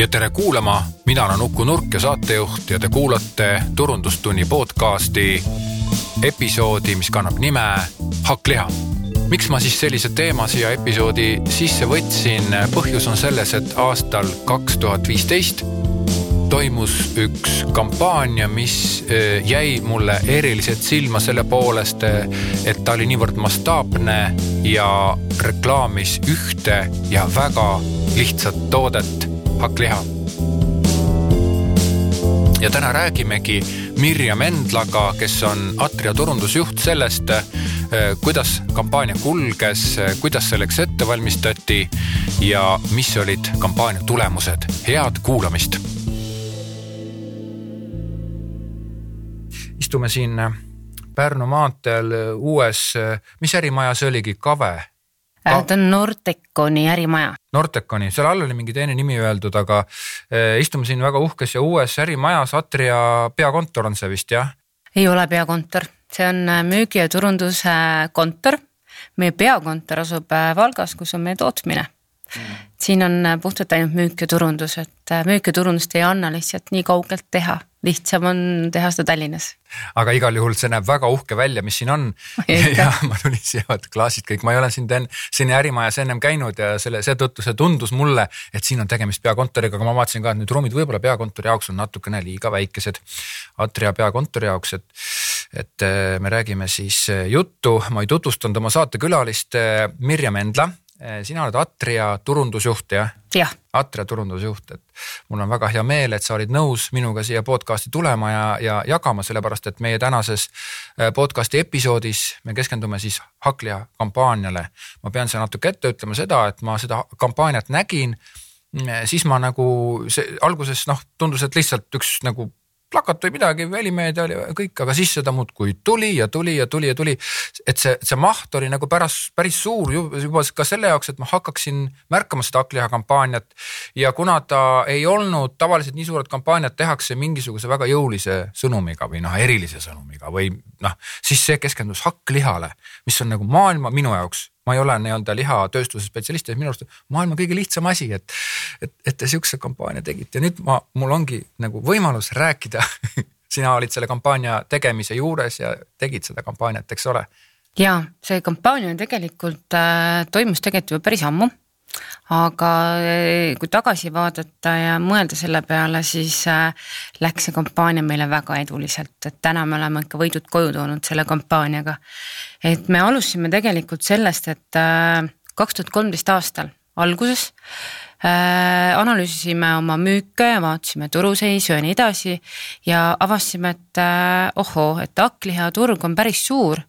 ja tere kuulama, mina olen Uku Nurk ja saatejuht ja te kuulate Turundustunni podcasti episoodi, mis kannab nime Hakkliha. miks ma siis sellise teema siia episoodi sisse võtsin, põhjus on selles, et aastal kaks tuhat viisteist toimus üks kampaania, mis eh, jäi mulle eriliselt silma selle poolest, et ta oli niivõrd mastaapne ja reklaamis ühte ja väga lihtsat toodet, hakkliha. ja täna räägimegi Mirjam Endlaga, kes on Atria turundusjuht sellest, eh, kuidas kampaania kulges, kuidas selleks ette valmistati ja mis olid kampaania tulemused. head kuulamist istume siin äh, Pärnu maanteel uues, mis ärimaja see oligi, Kave? Ka... ta on Norteconi ärimaja. Norteconi, seal all oli mingi teine nimi öeldud, aga istume siin väga uhkes ja uues ärimajas, Atria peakontor on see vist jah? ei ole peakontor, see on müügi ja turunduse kontor. meie peakontor asub Valgas, kus on meie tootmine mm. siin on puhtalt ainult müük ja turundus, et müük ja turundust ei anna lihtsalt nii kaugelt teha lihtsam on teha seda Tallinnas. aga igal juhul see näeb väga uhke välja, mis siin on. ja ma tulin siia, vaata klaasid kõik, ma ei ole siin teen, siin ärimajas ennem käinud ja selle, seetõttu see tundus mulle, et siin on tegemist peakontoriga, aga ma vaatasin ka, et need ruumid võib-olla peakontori jaoks on natukene liiga väikesed. Atria peakontori jaoks, et, et äh, me räägime siis äh, juttu, ma ei tutvustanud oma saatekülalist äh, Mirjam Endla Eh, sina oled Atria turundusjuht jah? jah. Atria turundusjuht, et mul on väga hea meel, et sa olid nõus minuga siia podcast'i tulema ja, ja jagama, sellepärast et meie tänases eh, podcast'i episoodis me keskendume siis Haklia kampaaniale. ma pean seal natuke ette ütlema seda, et ma seda kampaaniat nägin mm, siis ma nagu see alguses noh, tundus, et lihtsalt üks nagu plakat või midagi, välimeedia oli kõik, aga siis seda muudkui tuli ja tuli ja tuli ja tuli. et see, see maht oli nagu pärast päris suur juba ka selle jaoks, et ma hakkaksin märkama seda hakkliha kampaaniat. ja kuna ta ei olnud, tavaliselt nii suured kampaaniad tehakse mingisuguse väga jõulise sõnumiga või noh, erilise sõnumiga või noh, siis see keskendus hakklihale, mis on nagu maailma minu jaoks ma ei ole nii-öelda lihatööstuse spetsialist, minu arust maailma kõige lihtsam asi, et, et, et te sihukese kampaania tegite ja nüüd ma, mul ongi nagu võimalus rääkida sina olid selle kampaania tegemise juures ja tegid seda kampaaniat, eks ole? ja see kampaania tegelikult äh, toimus tegelikult juba päris ammu aga eh, kui tagasi vaadata ja mõelda selle peale, siis äh, läks see kampaania meile väga eduliselt, et täna me oleme ikka võidud koju toonud selle kampaaniaga. et me alustasime tegelikult sellest, et äh, kaks tuhat kolmteist aastal alguses analüüsisime oma müüke vaatasime turuseisu ja nii edasi ja avastasime, et ohoo, et hakklihaturg on päris suur,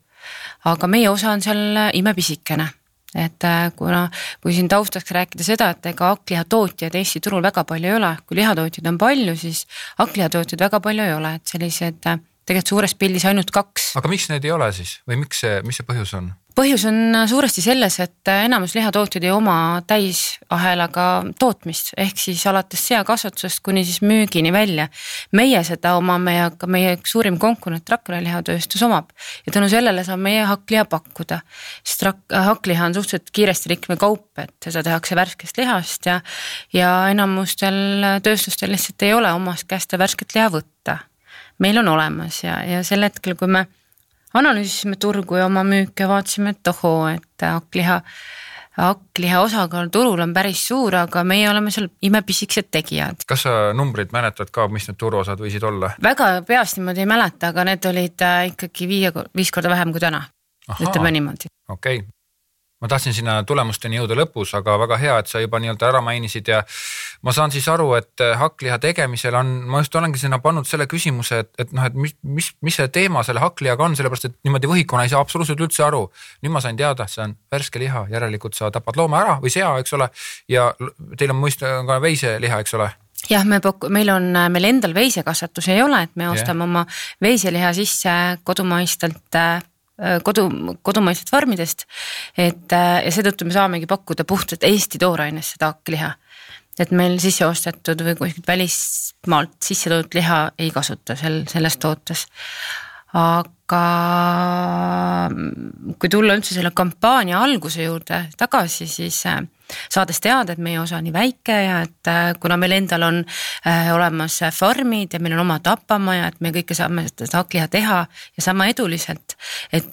aga meie osa on seal imepisikene et äh, kuna, kui siin taustaks rääkida seda, et ega hakklihatootjaid Eesti turul väga palju ei ole, kui lihatootjaid on palju, siis hakklihatootjaid väga palju ei ole, et sellised äh, tegelikult suures pildis ainult kaks. aga miks neid ei ole siis või miks see, mis see põhjus on? põhjus on suuresti selles, et enamus lihatootjaid ei oma täisahelaga tootmist, ehk siis alates seakasvatusest kuni siis müügini välja. meie seda omame ja ka meie suurim konkurent Rakvere lihatööstus omab ja tänu sellele saab meie hakkliha pakkuda. sest hakkliha on suhteliselt kiiresti riknev kaup, et seda tehakse värskest lihast ja, ja enamustel tööstustel lihtsalt ei ole omast käest värsket liha võtta. Meil on olemas ja, ja sel hetkel, kui me analüüsisime turgu ja oma müüke, vaatasime, et ohoo, et hakkliha, hakkliha osakaal turul on päris suur, aga meie oleme seal imepisikesed tegijad. kas sa numbreid mäletad ka, mis need turuosad võisid olla? väga peast niimoodi ei mäleta, aga need olid äh, ikkagi viie, viis korda vähem kui täna. ütleme niimoodi. okei okay ma tahtsin sinna tulemusteni jõuda lõpus, aga väga hea, et sa juba nii-öelda ära mainisid ja ma saan siis aru, et äh, hakkliha tegemisel on, ma just olengi sinna pannud selle küsimuse, et, et noh, et mis, mis, mis see teema selle hakklihaga on, sellepärast et niimoodi võhikuna ei saa absoluutselt üldse aru. nüüd ma sain teada, see on värske liha, järelikult sa tapad looma ära või sea, eks ole. ja teil on mõista ka veiseliha, eks ole jah, me paku-, meil on, meil endal veisekasvatus ei ole, et me ostame yeah. oma veiseliha sisse kodumaistelt äh, Äh, kodu, kodumaistest farmidest. et äh, ja seetõttu me saamegi pakkuda puhtalt Eesti toorainest seda hakkliha. Et meil sisse ostetud või kuskilt välismaalt sisse toodud liha ei kasuta sel, selles tootes. aga kui tulla üldse selle kampaania alguse juurde tagasi, siis äh, saades teada, et meie osa on nii väike ja et äh, kuna meil endal on äh, olemas farmid ja meil on oma tapamaja, et me kõike saame seda hakkliha teha ja sama eduliselt, et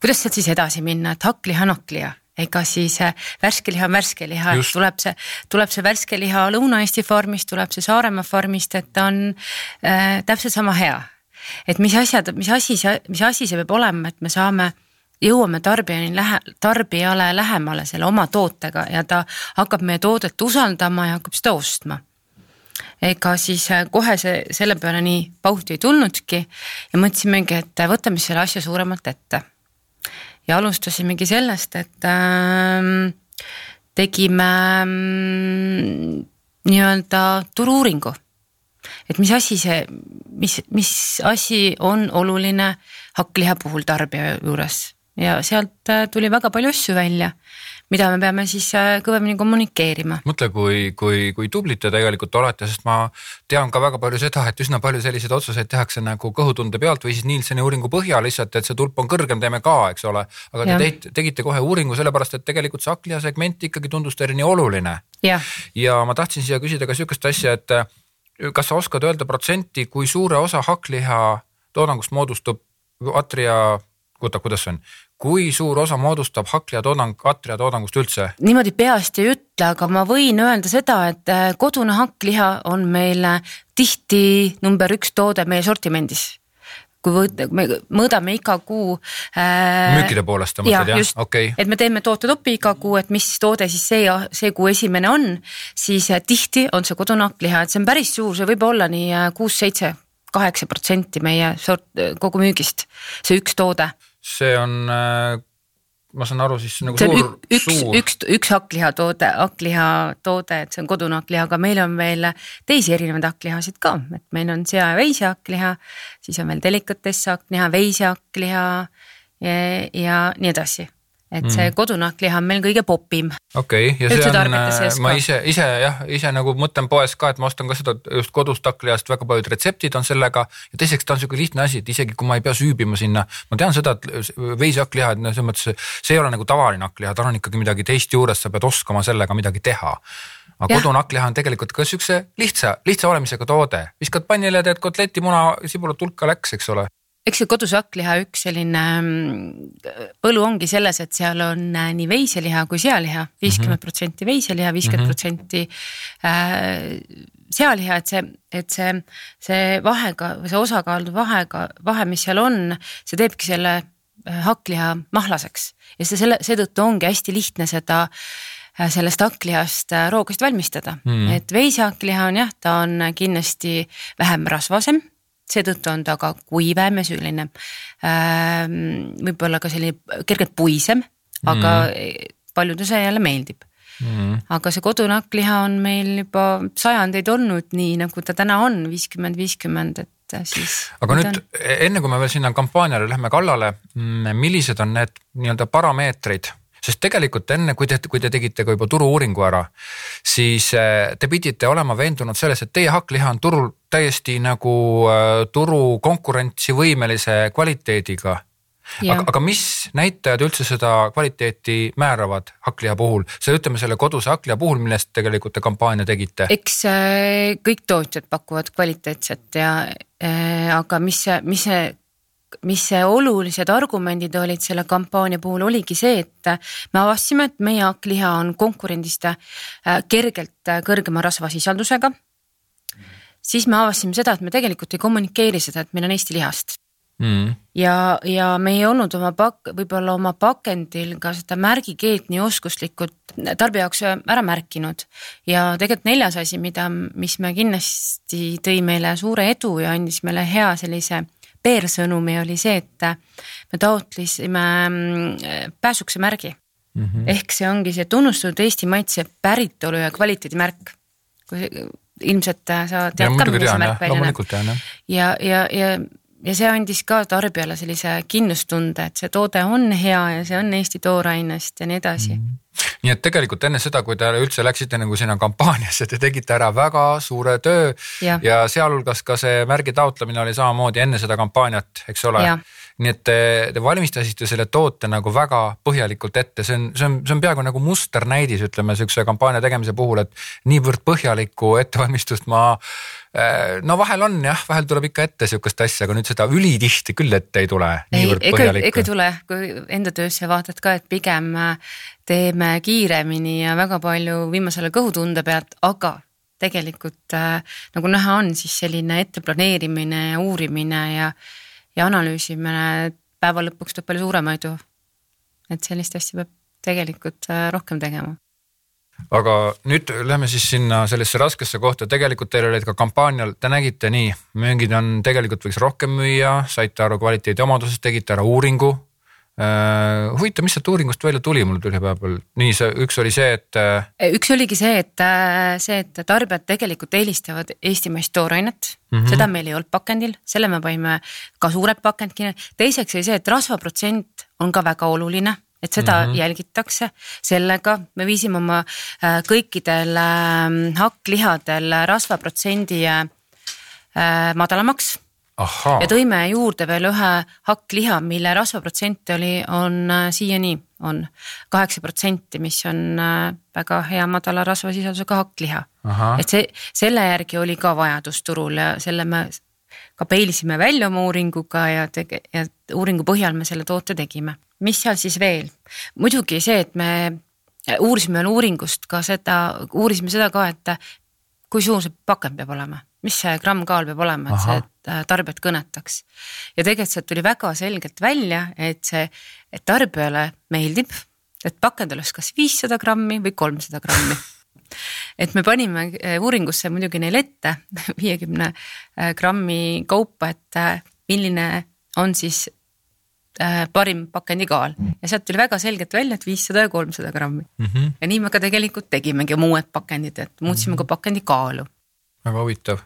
kuidas sealt siis edasi minna, et hakkliha on hakkliha ega siis äh, värske liha on värske liha, et tuleb see, tuleb see värske liha Lõuna-Eesti farmist, tuleb see Saaremaa farmist, et ta on äh, täpselt sama hea. et mis asjad, mis asi see, mis asi see peab olema, et me saame jõuame tarbijani lähe, tarbijale lähemale selle oma tootega ja ta hakkab meie toodet usaldama ja hakkab seda ostma. ega siis äh, kohe see selle peale nii pauhti ei tulnudki ja mõtlesimegi, et võtame selle asja suuremalt ette. Ja alustasimegi sellest, et äh, tegime äh, nii-öelda turu-uuringu. et mis asi see, mis, mis asi on oluline hakkliha puhul tarbija juures ja sealt äh, tuli väga palju asju välja, mida me peame siis äh, kõvemini kommunikeerima. mõtle, kui, kui, kui tublid te tegelikult olete, sest ma tean ka väga palju seda, et üsna palju selliseid otsuseid tehakse nagu kõhutunde pealt või siis Nielseni uuringu põhjal lihtsalt, et see tulp on kõrgem, teeme ka, eks ole. aga te teid, tegite kohe uuringu sellepärast, et tegelikult see hakkliha segment ikkagi tundus teile nii oluline. ja ma tahtsin siia küsida ka sihukest asja, et äh, kas sa oskad öelda protsenti, kui suure osa hakkliha toodangust moodustub Atria oota, kuidas see on, kui suur osa moodustab hakkliha toodang, atria toodangust üldse? niimoodi peast ei ütle, aga ma võin öelda seda, et äh, kodune hakkliha on meil äh, tihti number üks toode meie sortimendis kui võt-, me mõõdame iga kuu äh,. müükide poolest sa mõtled jah, jah?, okei okay.. et me teeme tootetopi iga kuu, et mis toode siis see, see kuu esimene on, siis äh, tihti on see kodune hakkliha, et see on päris suur, see võib olla nii kuus-seitse, kaheksa protsenti meie sort-, kogu müügist, see üks toode see on, äh, ma saan aru, siis nagu see suur, üks, suur. üks, üks hakkliha-toode, hakkliha-toode, et see on kodune hakkliha, aga meil on veel teisi erinevaid hakklihasid ka, et meil on sea- ja veisehhakkliha, siis on veel delikatesse hakkliha, veisehakkliha ja, ja nii edasi et see mm. kodunahkliha on meil kõige popim. okei okay,, ja see on, äh, ma ise, ise jah, ise nagu mõtlen poes ka, et ma ostan ka seda just kodust hakklihast, väga paljud retseptid on sellega. ja teiseks ta on sihuke lihtne asi, et isegi kui ma ei pea süübima sinna, ma tean seda, et veishakkliha, et noh, selles mõttes see ei ole nagu tavaline hakkliha, tal on ikkagi midagi teist juures, sa pead oskama sellega midagi teha aga kodune hakkliha on tegelikult ka siukse lihtsa, lihtsa olemisega toode, viskad pannile, teed kotleti, muna, sibulat hulka läks, eks ole eks see kodus hakkliha üks selline mm, võlu ongi selles, et seal on äh, nii veiseliha kui sealiha, viiskümmend protsenti veiseliha, viiskümmend protsenti äh, sealiha, et see, et see, see vahega see osakaalude vahega, vahe, mis seal on, see teebki selle äh, hakkliha mahlaseks. Ja see selle, seetõttu ongi hästi lihtne seda sellest hakklihast roogast valmistada. Mm., et veisehakkliha on jah, ta on kindlasti vähem rasvasem seetõttu on ta ka kuivem ja selline äh, võib-olla ka selline kergelt puisem, aga mm. paljudele see jälle meeldib mm.. aga see kodune hakkliha on meil juba sajandeid olnud nii, nagu ta täna on, viiskümmend, viiskümmend, et siis. aga nüüd on... enne kui me veel sinna kampaaniale lähme kallale, mm, millised on need nii-öelda parameetrid sest tegelikult enne, kui te, kui te tegite ka juba turu-uuringu ära, siis äh, te pidite olema veendunud selles, et teie hakkliha on turul täiesti nagu äh, turu konkurentsivõimelise kvaliteediga. Aga, aga mis näitajad üldse seda kvaliteeti määravad hakkliha puhul, see ütleme selle koduse hakkliha puhul, millest tegelikult te kampaania tegite? eks äh, kõik tootjad pakuvad kvaliteetset ja äh, aga mis mis see mis olulised argumendid olid selle kampaania puhul, oligi see, et me avastasime, et meie hakkliha on konkurendist äh, kergelt äh, kõrgema rasvasisaldusega. siis me avastasime seda, et me tegelikult ei kommunikeeri seda, et meil on Eesti lihast mm.. ja, ja me ei olnud oma pak-, võib-olla oma pakendil ka seda märgikeelt nii oskuslikult tarbija jaoks ära märkinud. ja tegelikult neljas asi, mida, mis me kindlasti tõi meile suure edu ja andis meile hea sellise peersõnumi oli see, et me taotlesime mm, pääsukese märgi mm. -hmm. ehk see ongi see tunnustatud Eesti maitse päritolu ja kvaliteedimärk. kui ilmselt sa tead ka, milline see märk välja näeb. ja, ja, ja, ja see andis ka tarbijale sellise kindlustunde, et see toode on hea ja see on Eesti toorainest ja nii edasi mm. -hmm nii et tegelikult enne seda, kui te üldse läksite nagu sinna kampaaniasse, te tegite ära väga suure töö ja, ja sealhulgas ka see märgi taotlemine oli samamoodi enne seda kampaaniat, eks ole. Nii et te, te valmistasite selle toote nagu väga põhjalikult ette, see on, see on, see on peaaegu nagu musternäidis, ütleme sihukese kampaania tegemise puhul, et niivõrd põhjalikku ettevalmistust ma äh, no vahel on jah, vahel tuleb ikka ette sihukest asja, aga nüüd seda ülitihti küll ette ei tule. ei, ega, ega ei tule, kui enda töösse vaatad ka, et pigem äh, teeme kiiremini ja väga palju viimasele kõhutunde pealt, aga tegelikult äh, nagu näha on, siis selline etteplaneerimine ja uurimine ja, ja analüüsimine päeva lõpuks toob palju suurema edu. et sellist asja peab tegelikult äh, rohkem tegema. Aga nüüd lähme siis sinna sellesse raskesse kohta, tegelikult teil olid ka kampaanial, te nägite nii, müügid on tegelikult võiks rohkem müüa, saite aru kvaliteedi omadusest, tegite ära uuringu Äh, huvitav, mis sealt uuringust välja tuli, mul tuli vahepeal, nii see üks oli see, et. Äh, üks oligi see, et äh, see, et tarbijad tegelikult eelistavad eestimaist toorainet mm, -hmm. seda meil ei olnud pakendil, selle me panime ka suured pakend kinni. teiseks oli see, et rasvaprotsent on ka väga oluline et seda mm -hmm. jälgitakse, sellega me viisime oma kõikidel ähm, hakklihadel rasvaprotsendi madalamaks ja tõime juurde veel ühe hakkliha, mille rasvaprotsent oli, on äh, siiani on kaheksa protsenti, mis on äh, väga hea madala rasvasisaldusega hakkliha. et see, selle järgi oli ka vajadus turul ja selle me ka peilisime välja oma uuringuga ja tege- ja uuringu põhjal me selle toote tegime. mis seal siis veel, muidugi see, et me uurisime veel uuringust ka seda, uurisime seda ka, et kui suur see pakend peab olema? Mis see grammkaal peab olema, et see äh, tarbijat kõnetaks. ja tegelikult sealt tuli väga selgelt välja, et see, et tarbijale meeldib, et pakend oleks kas viissada grammi või kolmsada grammi. Et me panime äh, uuringusse muidugi neile ette viiekümne äh, grammi kaupa, et milline on siis parim pakendi kaal ja sealt tuli väga selgelt välja, et viissada ja kolmsada grammi mm. -hmm. ja nii me ka tegelikult tegimegi oma uued pakendid, et muutsime mm -hmm. ka pakendi kaalu väga huvitav.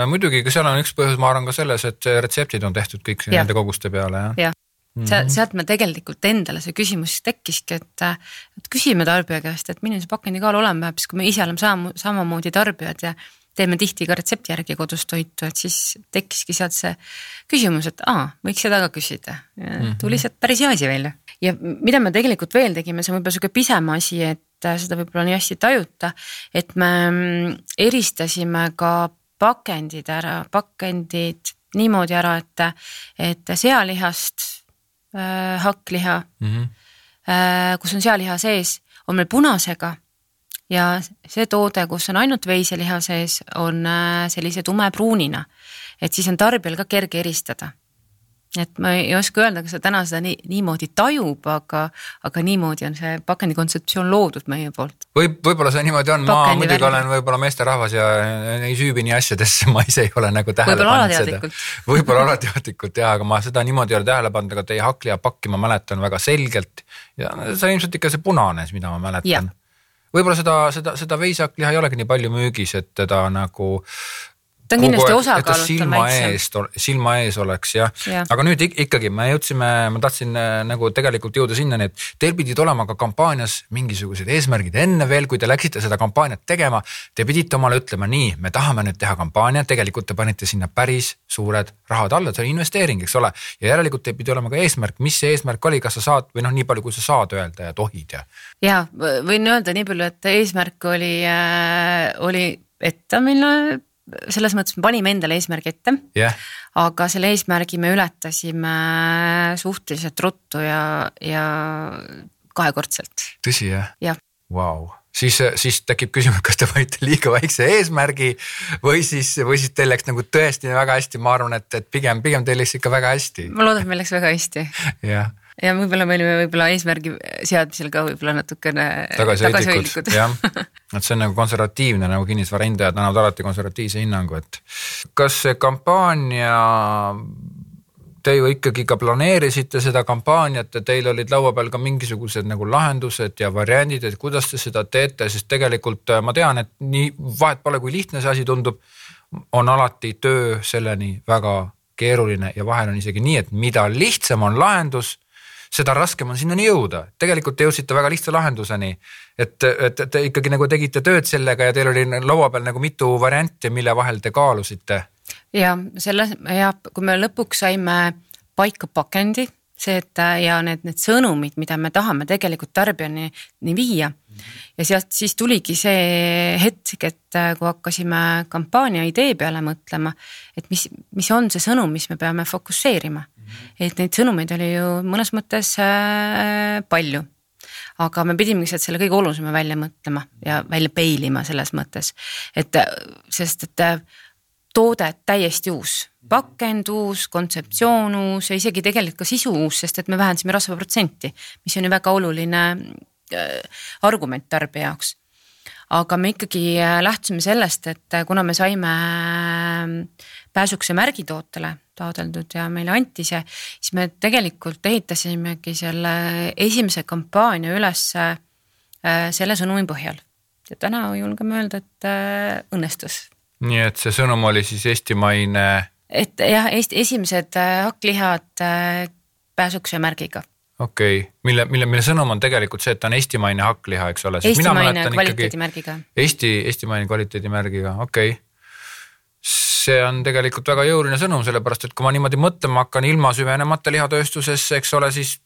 Äh, muidugi, ka seal on üks põhjus, ma arvan ka selles, et retseptid on tehtud kõik ja. nende koguste peale, jah ja. Mm -hmm. sealt me tegelikult endale see küsimus tekkiski, et, et küsime tarbija käest, et milline see pakendi kaal olema peab, siis kui me ise oleme sama, samamoodi tarbijad ja teeme tihti ka retsepti järgi kodus toitu, et siis tekkiski sealt see küsimus, et aa, võiks seda ka küsida. Mhm. tuli sealt päris hea asi välja ja mida me tegelikult veel tegime, see on võib-olla sihuke pisem asi, et äh, seda võib-olla nii hästi ei tajuta, et me mm, eristasime ka pakendid ära, pakendid niimoodi ära, et, et sealihast äh, hakkliha mm, -hmm. äh, kus on sealiha sees, on meil punasega ja see toode, kus on ainult veiseliha sees, on äh, sellise tumepruunina. et siis on tarbijal ka kerge eristada et ma ei oska öelda, kas ta täna seda nii, niimoodi tajub, aga, aga niimoodi on see pakendi kontseptsioon loodud meie poolt. võib, võib-olla see niimoodi on, ma muidugi välja. olen võib-olla meesterahvas ja ei süübi nii asjadesse, ma ise ei ole nagu tähele pannud seda. võib-olla alateadlikult jah, aga ma seda niimoodi ei ole tähele pannud, aga teie hakkliha pakki ma mäletan väga selgelt ja see on ilmselt ikka see punane, mida ma mäletan võib-olla seda, seda, seda veisakliha ei olegi nii palju müügis, et teda nagu ta on kindlasti osakaalult silma ees, silma ees oleks jah ja., aga nüüd ikkagi me jõudsime, ma tahtsin äh, nagu tegelikult jõuda sinnani, et teil pidid olema ka kampaanias mingisugused eesmärgid enne veel, kui te läksite seda kampaaniat tegema. Te pidite omale ütlema nii, me tahame nüüd teha kampaaniat, tegelikult te panite sinna päris suured rahad alla, see on investeering, eks ole. ja järelikult teil pidi olema ka eesmärk, mis see eesmärk oli, kas sa saad või noh, nii palju, kui sa saad öelda ja tohid ja. ja võin öelda nii palju, et eesmärk oli äh,, oli ette minna selles mõttes me panime endale eesmärgi ette yeah.. aga selle eesmärgi me ületasime suhteliselt ruttu ja, ja kahekordselt. tõsi jah? jah. Vau, siis, siis tekib küsimus, kas te panite liiga väikse eesmärgi või siis, või siis teil läks nagu tõesti väga hästi, ma arvan, et, et pigem, pigem teil läks ikka väga hästi. ma loodan, et meil läks väga hästi. jah ja võib-olla me olime võib-olla eesmärgi seadmisel ka võib-olla natukene tagasihoidlikud, jah, et see on nagu konservatiivne nagu kinnisvaraindajad annavad alati konservatiivse hinnangu, et kas see kampaania te ju ikkagi ka planeerisite seda kampaaniat ja teil olid laua peal ka mingisugused nagu lahendused ja variandid, et kuidas te seda teete, sest tegelikult äh, ma tean, et nii vahet pole, kui lihtne see asi tundub, on alati töö selleni väga keeruline ja vahel on isegi nii, et mida lihtsam on lahendus, seda raskem on sinnani jõuda. tegelikult te jõudsite väga lihtsa lahenduseni. et, et te ikkagi nagu tegite tööd sellega ja teil oli laua peal nagu mitu varianti, mille vahel te kaalusite. ja selles ja kui me lõpuks saime paika pakendi, see, et ja need, need sõnumid, mida me tahame tegelikult tarbijani viia. ja sealt siis tuligi see hetk, et kui hakkasime kampaania idee peale mõtlema, et mis, mis on see sõnum, mis me peame fokusseerima. Et neid sõnumeid oli ju mõnes mõttes äh, palju. Aga me pidime lihtsalt selle kõige olulisema välja mõtlema ja välja peilima selles mõttes, et sest et toode täiesti uus, pakend uus, kontseptsioon uus ja isegi tegelikult ka sisu uus, sest et me vähendasime rasvaprotsenti, mis on ju väga oluline äh, argument tarbija jaoks. aga me ikkagi äh, lähtusime sellest, et äh, kuna me saime pääsukese märgi tootele taodeldud ja meile anti see, siis me tegelikult ehitasimegi selle esimese kampaania üles selle sõnumi põhjal. ja täna julgeme öelda, et õnnestus nii et see sõnum oli siis eestimaine. et jah, Eesti esimesed äh, hakklihad äh, pääsukese märgiga. okei okay., mille, mille, mille sõnum on tegelikult see, et ta on eestimaine hakkliha, eks ole. eestimaine kvaliteedimärgiga. Eesti, eestimaine kvaliteedimärgiga, okei okay see on tegelikult väga jõuline sõnum, sellepärast et kui ma niimoodi mõtlema hakkan ilma süvenemata lihatööstusesse, eks ole, siis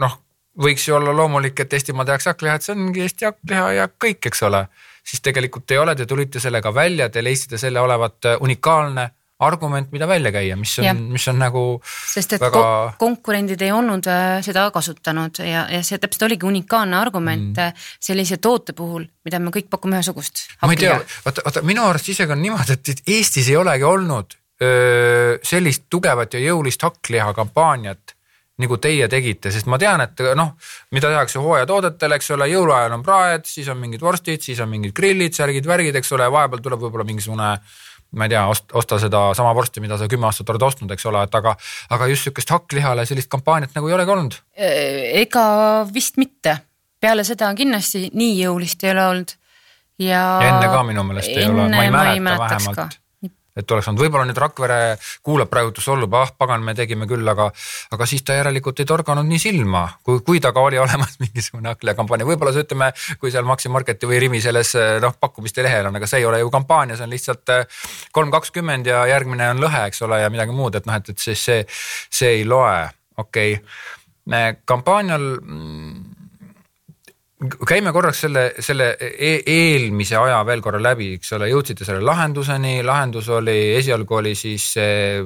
noh, võiks ju olla loomulik, et Eestimaa tehakse hakkliha, et see ongi Eesti hakkliha ja kõik, eks ole. Siis tegelikult ei ole, te tulite sellega välja, te leidsite selle olevat unikaalne argument, mida välja käia, mis on, mis on nagu. sest et väga... konkurendid ei olnud äh, seda kasutanud ja, ja see täpselt oligi unikaalne argument mm. Äh, sellise toote puhul, mida me kõik pakume ühesugust. ma ei tea, vaata, vaata minu arust isegi on niimoodi, et Eestis ei olegi olnud öö, sellist tugevat ja jõulist hakkliha kampaaniat nagu teie tegite, sest ma tean, et noh, mida tehakse hooajatoodetel, eks ole, jõuluajal on praed, siis on mingid vorstid, siis on mingid grillid, särgid, värgid, eks ole, vahepeal tuleb võib-olla mingisugune ma ei tea, osta seda sama vorsti, mida sa kümme aastat oled ostnud, eks ole, et aga, aga just sihukest hakklihale sellist kampaaniat nagu ei olegi olnud. ega vist mitte, peale seda kindlasti nii jõulist ei ole olnud ja. enne ka minu meelest ei ole, ma ei mäleta vähemalt et oleks olnud, võib-olla nüüd Rakvere kuulab praegu, et Sollup, ah pagan, me tegime küll, aga, aga siis ta järelikult ei torganud nii silma, kui, kui ta ka oli olemas mingisugune hakklihakampaania, võib-olla see ütleme, kui seal Maxi Marketi või Rimi selles noh, pakkumiste lehel on, aga see ei ole ju kampaania, see on lihtsalt eh, kolm kakskümmend ja järgmine on lõhe, eks ole, ja midagi muud, et noh, et, et siis see, see ei loe, okei. Okay.. kampaanial mm, käime korraks selle, selle e eelmise aja veel korra läbi, eks ole, jõudsite selle lahenduseni, lahendus oli, esialgu oli siis see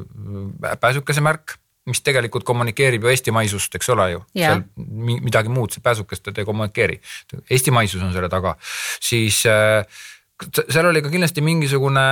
pääsukese märk, mis tegelikult kommunikeerib ju eestimaisust, eks ole ju. seal midagi muud, see pääsukest ei kommunikeeri, eestimaisus on selle taga, siis äh, seal oli ka kindlasti mingisugune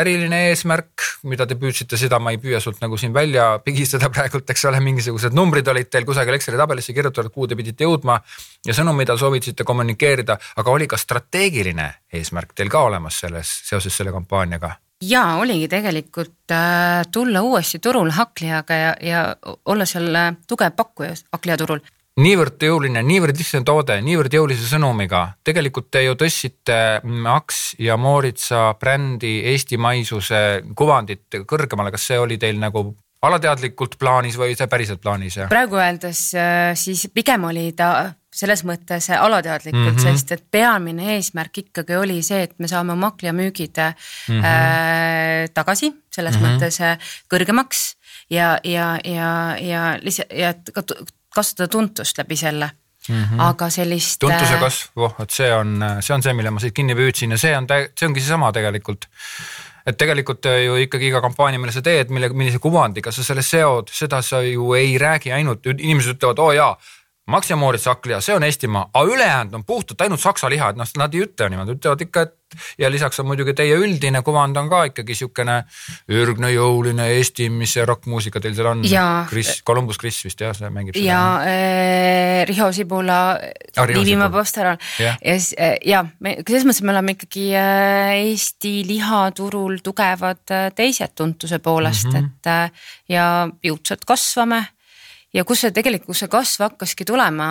äriline eesmärk, mida te püüdsite, seda ma ei püüa sult nagu siin välja pigistada praegult, eks ole, mingisugused numbrid olid teil kusagil Exceli tabelisse kirjutatud, kuhu te pidite jõudma. ja sõnum, mida soovitasite kommunikeerida, aga oli ka strateegiline eesmärk teil ka olemas selles, seoses selle kampaaniaga? ja oligi tegelikult äh, tulla uuesti turul hakklihaga ja, ja olla seal äh, tugev pakkuja hakklihaturul niivõrd jõuline, niivõrd lihtne toode, niivõrd jõulise sõnumiga. tegelikult te ju tõstsite Max ja Mooritsa brändi eestimaisuse kuvandit kõrgemale, kas see oli teil nagu alateadlikult plaanis või see päriselt plaanis? praegu öeldes äh, siis pigem oli ta selles mõttes alateadlikult mm, -hmm. sest et peamine eesmärk ikkagi oli see, et me saame maklia müügid mm -hmm. äh, tagasi, selles mm -hmm. mõttes äh, kõrgemaks ja, ja, ja, ja lihtsalt ja ka kasvatada tuntust läbi selle mm. -hmm. aga sellist. tuntuse äh, kasv, oh, et see on, see on see, mille ma siit kinni püüdsin ja see on, see ongi seesama tegelikult. et tegelikult äh, ju ikkagi iga kampaania, mille sa teed, mille, millise kuvandiga sa selle seod, seda sa ju ei räägi ainult, inimesed ütlevad, oo oh, jaa Max ja Moritz hakkliha, see on Eestimaa, aga ülejäänud on puhtalt ainult saksa liha, et noh, nad ei ütle niimoodi, ütlevad ikka, et ja lisaks on muidugi teie üldine kuvand on ka ikkagi siukene ürgne, jõuline Eesti, mis see rokkmuusika teil seal on? Chris, Columbus Chris vist jah, see mängib. ja äh, Riho Sibula ah,, Liivimaa Pastoral ja, ja, äh, ja me selles mõttes me oleme ikkagi äh, Eesti lihaturul tugevad teised tuntuse poolest mm, -hmm. et ja jõudsalt kasvame ja kus see tegelikult, kus see kasv hakkaski tulema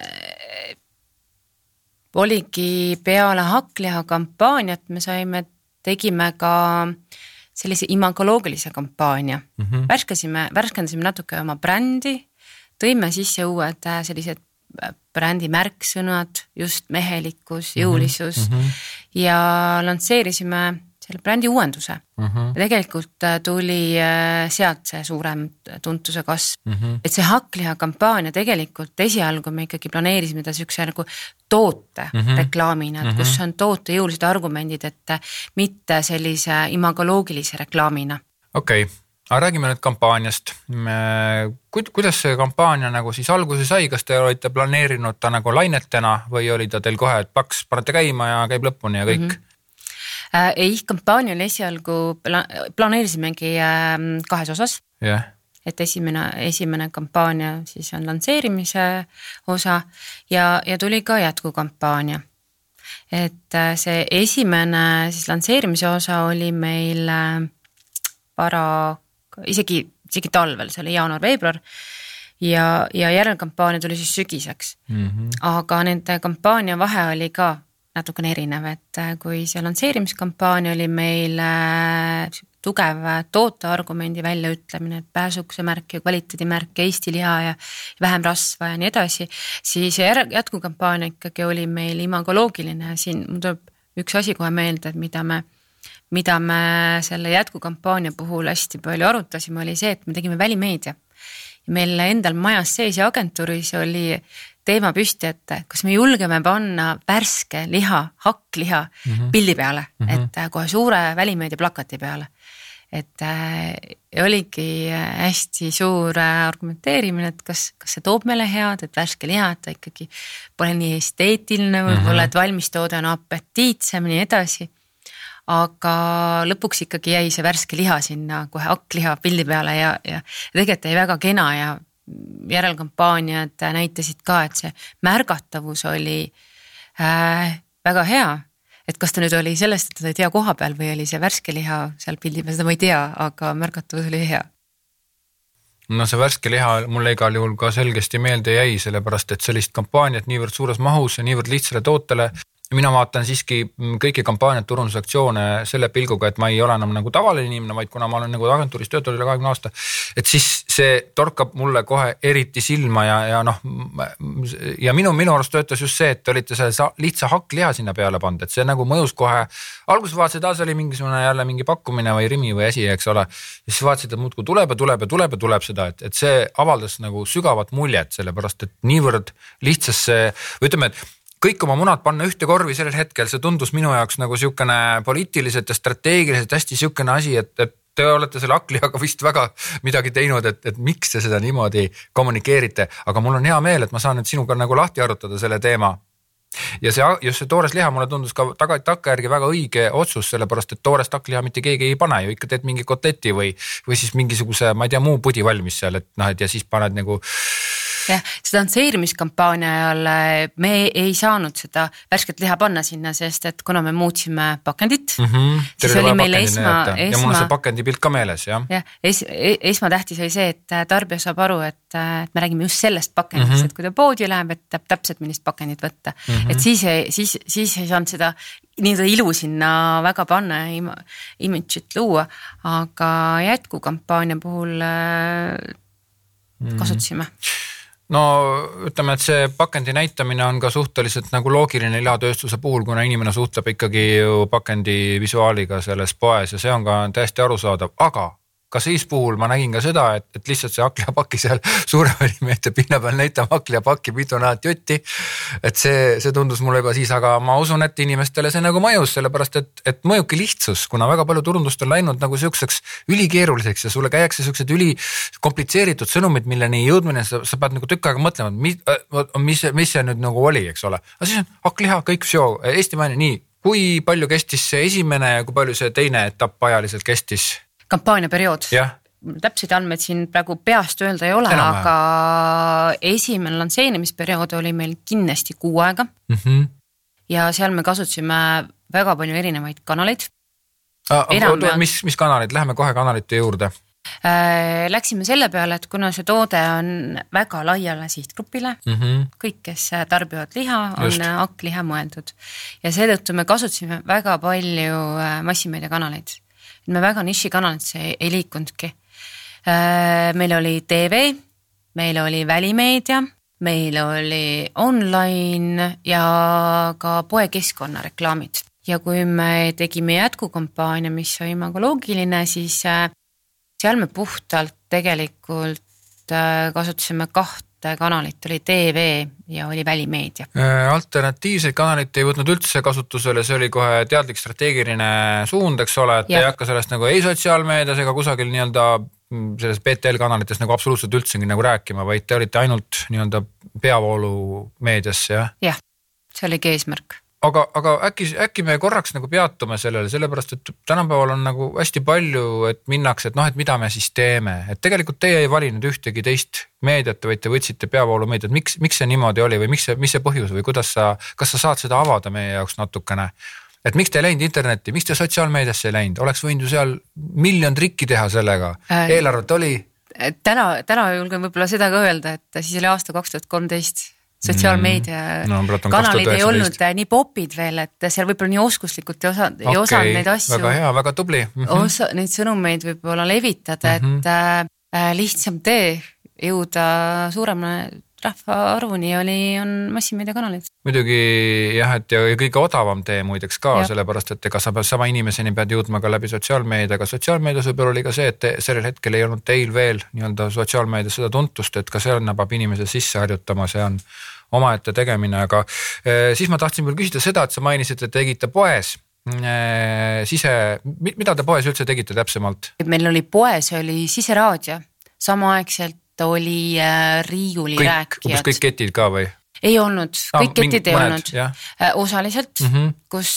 äh,. oligi peale hakkliha kampaaniat me saime, tegime ka sellise imagoloogilise kampaania mm, -hmm. värskasime, värskendasime natuke oma brändi, tõime sisse uued äh, sellised äh, brändi märksõnad, just mehelikkus, mhm. jõulisus mm -hmm. ja lansseerisime selle brändi uuenduse mm. -hmm. ja tegelikult äh, tuli äh, sealt see suurem tuntuse kasv mm. -hmm. et see hakkliha kampaania tegelikult esialgu me ikkagi planeerisime ta siukse nagu toote mm -hmm. reklaamina, et mm -hmm. kus on toote jõulised argumendid, et äh, mitte sellise imagoloogilise reklaamina. okei okay aga räägime nüüd kampaaniast. kuidas see kampaania nagu siis alguse sai, kas te olite planeerinud ta nagu lainetena või oli ta teil kohe, et paks, panete käima ja käib lõpuni ja kõik mm? -hmm äh,. Ei, kampaania oli esialgu pla, planeerisimegi äh, kahes osas yeah.. et esimene, esimene kampaania siis on lansseerimise osa ja, ja tuli ka jätkukampaania. et äh, see esimene siis lansseerimise osa oli meil äh, para isegi, isegi talvel, see oli jaanuar-veebruar ja, ja järelkampaania tuli siis sügiseks mm. -hmm. aga nende kampaania vahe oli ka natukene erinev, et äh, kui see lansseerimiskampaania oli meil äh, tugev tooteargumendi väljaütlemine, et pääsuksemärk ja kvaliteedimärk ja Eesti liha ja vähem rasva ja nii edasi, siis jätkukampaania ikkagi oli meil imagoloogiline, siin mul tuleb üks asi kohe meelde, et mida me mida me selle jätkukampaania puhul hästi palju arutasime, oli see, et me tegime välimeedia. ja meil endal majas sees ja agentuuris oli teema püsti, et kas me julgeme panna värske liha, hakkliha mm -hmm. pildi peale mm, -hmm. et äh, kohe suure välimeedia plakati peale. et äh, oligi hästi suur äh, argumenteerimine, et kas, kas see toob meile head, et värske liha, et ta ikkagi pole nii esteetiline võib-olla mm, -hmm. et valmistoode on apetiitsem ja nii edasi aga lõpuks ikkagi jäi see värske liha sinna kohe hakkliha pildi peale ja, ja tegelikult jäi väga kena ja järelkampaaniad näitasid ka, et see märgatavus oli äh, väga hea. et kas ta nüüd oli sellest, et ta oli hea koha peal või oli see värske liha seal pildi peal, seda ma ei tea, aga märgatavus oli hea no see värske liha mulle igal juhul ka selgesti meelde jäi, sellepärast et sellist kampaaniat niivõrd suures mahus ja niivõrd lihtsale tootele mina vaatan siiski kõiki kampaaniaid, turundusaktsioone selle pilguga, et ma ei ole enam nagu tavaline inimene, vaid kuna ma olen nagu agentuuris töötanud üle kahekümne aasta. et siis see torkab mulle kohe eriti silma ja, ja noh. ja minu, minu arust töötas just see, et te olite selle lihtsa hakkliha sinna peale pannud, et see nagu mõjus kohe. alguses vaatasid, aa see oli mingisugune jälle mingi pakkumine või Rimi või asi, eks ole. siis vaatasid, et muudkui tuleb ja tuleb ja tuleb ja tuleb seda, et, et see avaldas nagu sügavat muljet, sellepärast et niivõrd lihtsasse või ütleme, et kõik oma munad panna ühte korvi sellel hetkel, see tundus minu jaoks nagu sihukene poliitiliselt ja strateegiliselt hästi sihukene asi, et, et te olete selle hakklihaga vist väga midagi teinud, et, et miks te seda niimoodi kommunikeerite, aga mul on hea meel, et ma saan nüüd sinuga nagu lahti arutada selle teema. ja see, just see toores liha mulle tundus ka taga, takkajärgi väga õige otsus, sellepärast et toorest hakkliha mitte keegi ei pane ju, ikka teed mingi koteti või, või siis mingisuguse, ma ei tea, muu pudi valmis seal, et noh, et ja siis paned nagu jah, seda lansseerimiskampaania ajal eh, me ei saanud seda värsket liha panna sinna, sest et kuna me muutsime pakendit mm, -hmm. siis oli meil esma, esma. ja mul on see pakendipilt ka meeles jah. jah, es-, e-, esmatähtis oli see, et äh, tarbija saab aru, et, äh, et me räägime just sellest pakendist mm, -hmm. et kui ta poodi läheb, et teab täpselt, millist pakendit võtta mm. -hmm. et siis, siis, siis ei saanud seda nii-öelda ilu sinna väga panna ja imidžit luua, aga jätkukampaania puhul äh, kasutasime mm. -hmm no ütleme, et see pakendi näitamine on ka suhteliselt nagu loogiline lihatööstuse puhul, kuna inimene suhtleb ikkagi ju pakendi visuaaliga selles poes ja see on ka täiesti arusaadav, aga ka siis puhul ma nägin ka seda, et, et lihtsalt see hakkliapaki seal suure välimeeste pinna peal näitab hakkliapakki mitu nädalat jutti. et see, see tundus mulle juba siis, aga ma usun, et inimestele see nagu mõjus, sellepärast et, et mõjubki lihtsus, kuna väga palju turundust on läinud nagu sihukeseks ülikeeruliseks ja sulle käiakse siuksed ülikomplitseeritud sõnumid, milleni jõudmine, sa, sa pead nagu tükk aega mõtlema, mis, mis, mis see nüüd nagu oli, eks ole. aga siis on hakkliha, kõik show, eestimaine, nii kui palju kestis see esimene ja kui palju see teine etapp ajaliselt kestis? Kampaaniaperiood. Täpseid andmeid siin praegu peast öelda ei ole, aga esimene lansseerimisperiood oli meil kindlasti kuu aega. Mm. -hmm. ja seal me kasutasime väga palju erinevaid kanaleid. mis, mis kanaleid, läheme kohe kanalite juurde. Äh, Läksime selle peale, et kuna see toode on väga laiale sihtgrupile mm, -hmm. kõik, kes tarbivad liha, on hakkliha mõeldud. Ja seetõttu me kasutasime väga palju äh, massimeediakanaleid me väga nišikanalitesse ei, ei liikunudki. Äh, meil oli tv, meil oli välimeedia, meil oli online ja ka poekeskkonna reklaamid ja kui me tegime jätkukampaania, mis oli imagoloogiline, siis äh, seal me puhtalt tegelikult äh, kasutasime kahte kanalit, oli TV ja oli välimeedia. Äh, alternatiivseid kanaleid ei võtnud üldse kasutusele, see oli kohe teadlik strateegiline suund, eks ole, et ja. ei hakka sellest nagu ei sotsiaalmeedias ega kusagil nii-öelda mm, selles BTL kanalites nagu absoluutselt üldsegi nagu rääkima, vaid te olite ainult nii-öelda peavoolumeedias, jah? jah, see oligi eesmärk aga, aga äkki, äkki me korraks nagu peatume sellele, sellepärast et tänapäeval on nagu hästi palju, et minnakse, et noh, et mida me siis teeme, et tegelikult teie ei valinud ühtegi teist meediat, vaid te võtsite peavoolumeediat, miks, miks see niimoodi oli või miks see, mis see põhjus või kuidas sa, kas sa saad seda avada meie jaoks natukene? et miks te ei läinud internetti, miks te sotsiaalmeediasse ei läinud, oleks võinud ju seal miljon trikki teha sellega. Äh,, eelarvet oli. täna, täna julgen võib-olla seda ka öelda, et siis oli aasta kaks tuhat kolmteist sotsiaalmeedia mm. no, kanalid ei olnud nii popid veel, et seal võib-olla nii oskuslikult ei osa, ei okay, osanud neid asju. väga hea, väga tubli mm. -hmm. osa, neid sõnumeid võib-olla levitada mm, -hmm. et äh, äh, lihtsam tee jõuda suurema rahvaarvuni oli, on massimeediakanalid. muidugi jah, et ja kõige odavam tee muideks ka, sellepärast et ega sa pead sama inimeseni pead jõudma ka läbi sotsiaalmeedia, aga sotsiaalmeedias võib-olla oli ka see, et sellel hetkel ei olnud teil veel nii-öelda sotsiaalmeedias seda tuntust, et ka sinna peab inimese sisse harjutama, see on omaette tegemine, aga eh, siis ma tahtsin veel küsida seda, et sa mainisid, et tegite poes eh, sise, mida te poes üldse tegite täpsemalt? meil oli poes oli siseraadio, samaaegselt oli äh, riiulirääkijad. umbes kõik ketid ka või? ei olnud, kõik no, ketid ei mõned, olnud, osaliselt mm, -hmm. kus,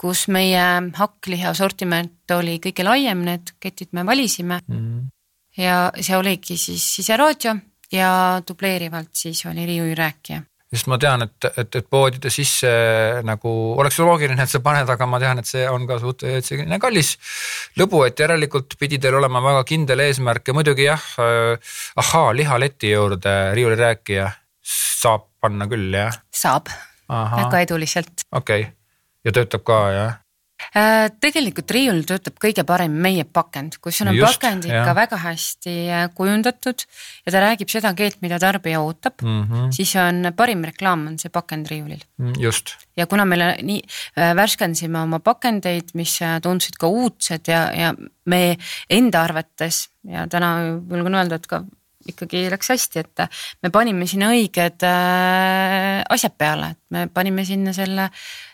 kus meie hakkliha sortiment oli kõige laiem, need ketid me valisime mm. -hmm. ja see oligi siis siseraadio ja dubleerivalt siis oli riiulirääkija sest ma tean, et, et, et poodide sisse nagu oleks loogiline, et sa paned, aga ma tean, et see on ka suhteliselt selline kallis lõbu, et järelikult pidi teil olema väga kindel eesmärk ja muidugi jah äh,, ahaa, lihaleti juurde riiulirääkija saab panna küll, jah? saab, väga eduliselt. okei okay., ja töötab ka, jah? Äh, tegelikult riiul töötab kõige parem meie pakend, kui sul on Just, pakend ikka jah. väga hästi äh, kujundatud ja ta räägib seda keelt, mida tarbija ootab mm, -hmm. siis on parim reklaam on see pakend riiulil. Mm, just. ja kuna me nii äh, värskendasime oma pakendeid, mis tundusid ka uudsed ja, ja me enda arvates ja täna julgen öelda, et ka ikkagi läks hästi, et me panime sinna õiged äh, asjad peale, et me panime sinna selle märgikeele,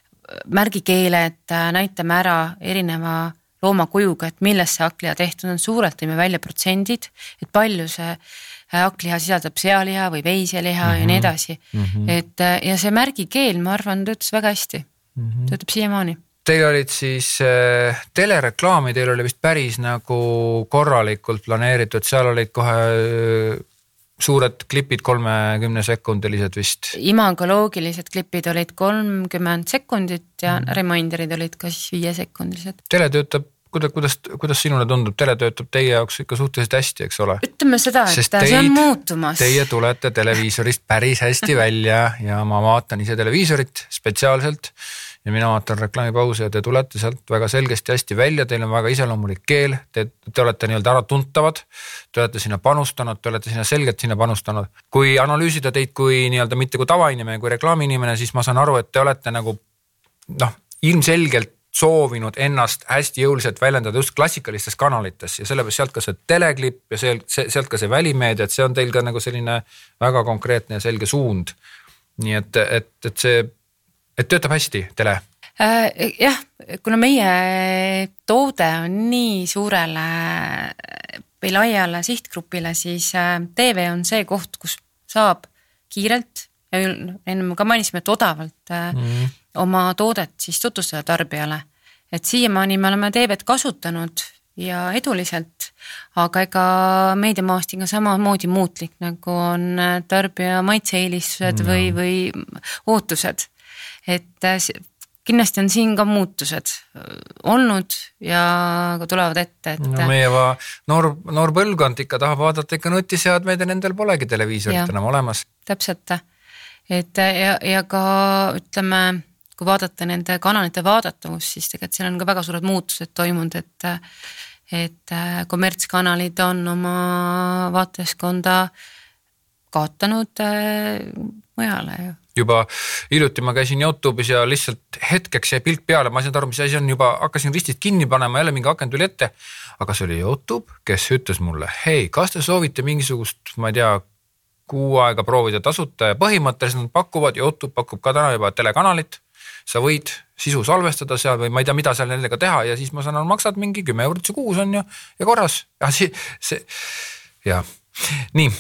et äh, näitame ära erineva loomakujuga, et millest see hakkliha tehtud on, suurelt tõime välja protsendid, et palju see äh, hakkliha sisaldab sealiha või veiseliha mm -hmm. ja nii mhm. edasi mm. -hmm. et äh, ja see märgikeel, ma arvan, töötas väga hästi mm, -hmm. töötab siiamaani. Teil olid siis äh, telereklaami, teil oli vist päris nagu korralikult planeeritud, seal olid kohe äh, suured klipid, kolmekümne sekundilised vist. imagoloogilised klipid olid kolmkümmend sekundit ja mm. reminder'id olid ka siis viiesekundilised. tele töötab, kuidas, kuidas, kuidas sinule tundub, tele töötab teie jaoks ikka suhteliselt hästi, eks ole? ütleme seda, et Sest see on muutumas. Teie tulete televiisorist päris hästi välja ja ma vaatan ise televiisorit spetsiaalselt ja mina vaatan reklaamipausi ja te tulete sealt väga selgesti hästi välja, teil on väga iseloomulik keel, te, te olete nii-öelda äratuntavad. Te olete sinna panustanud, te olete sinna selgelt sinna panustanud. kui analüüsida teid kui nii-öelda mitte kui tavainimene, kui reklaamiinimene, siis ma saan aru, et te olete nagu noh, ilmselgelt soovinud ennast hästi jõuliselt väljendada just klassikalistes kanalites ja sellepärast sealt ka see teleklipp ja sealt, sealt ka see välimeedia, et see on teil ka nagu selline väga konkreetne ja selge suund. nii et, et, et see et töötab hästi tele? Äh, jah, kuna meie toode on nii suurele või laiale sihtgrupile, siis äh, TV on see koht, kus saab kiirelt ja enne ka mainisime, et odavalt mm. oma toodet siis tutvustada tarbijale. et siiamaani me oleme TV-d kasutanud ja eduliselt, aga ega meediamaastik on samamoodi muutlik, nagu on tarbija maitse-eelistused mm. või, või ootused et äh, kindlasti on siin ka muutused äh, olnud ja ka tulevad ette, et. no meie va, noor, noor põlvkond ikka tahab vaadata ikka nutiseadmeid ja nendel polegi televiisorit enam olemas. täpselt, et ja, ja ka ütleme, kui vaadata nende kanalite vaadatavust, siis tegelikult seal on ka väga suured muutused toimunud, et et äh, kommertskanalid on oma vaatajaskonda kaotanud mujale ju. juba hiljuti ma käisin Youtube'is ja lihtsalt hetkeks jäi pilk peale, ma ei saanud aru, mis asi on, juba hakkasin ristist kinni panema, jälle mingi aken tuli ette. aga see oli Youtube, kes ütles mulle, hei, kas te soovite mingisugust, ma ei tea, kuu aega proovida tasuta ja põhimõtteliselt nad pakuvad, Youtube pakub ka täna juba telekanalit. sa võid sisu salvestada seal või ma ei tea, mida seal nendega teha ja siis ma saan aru, maksad mingi kümme eurot see kuus on ju ja korras ja see, see ja nii,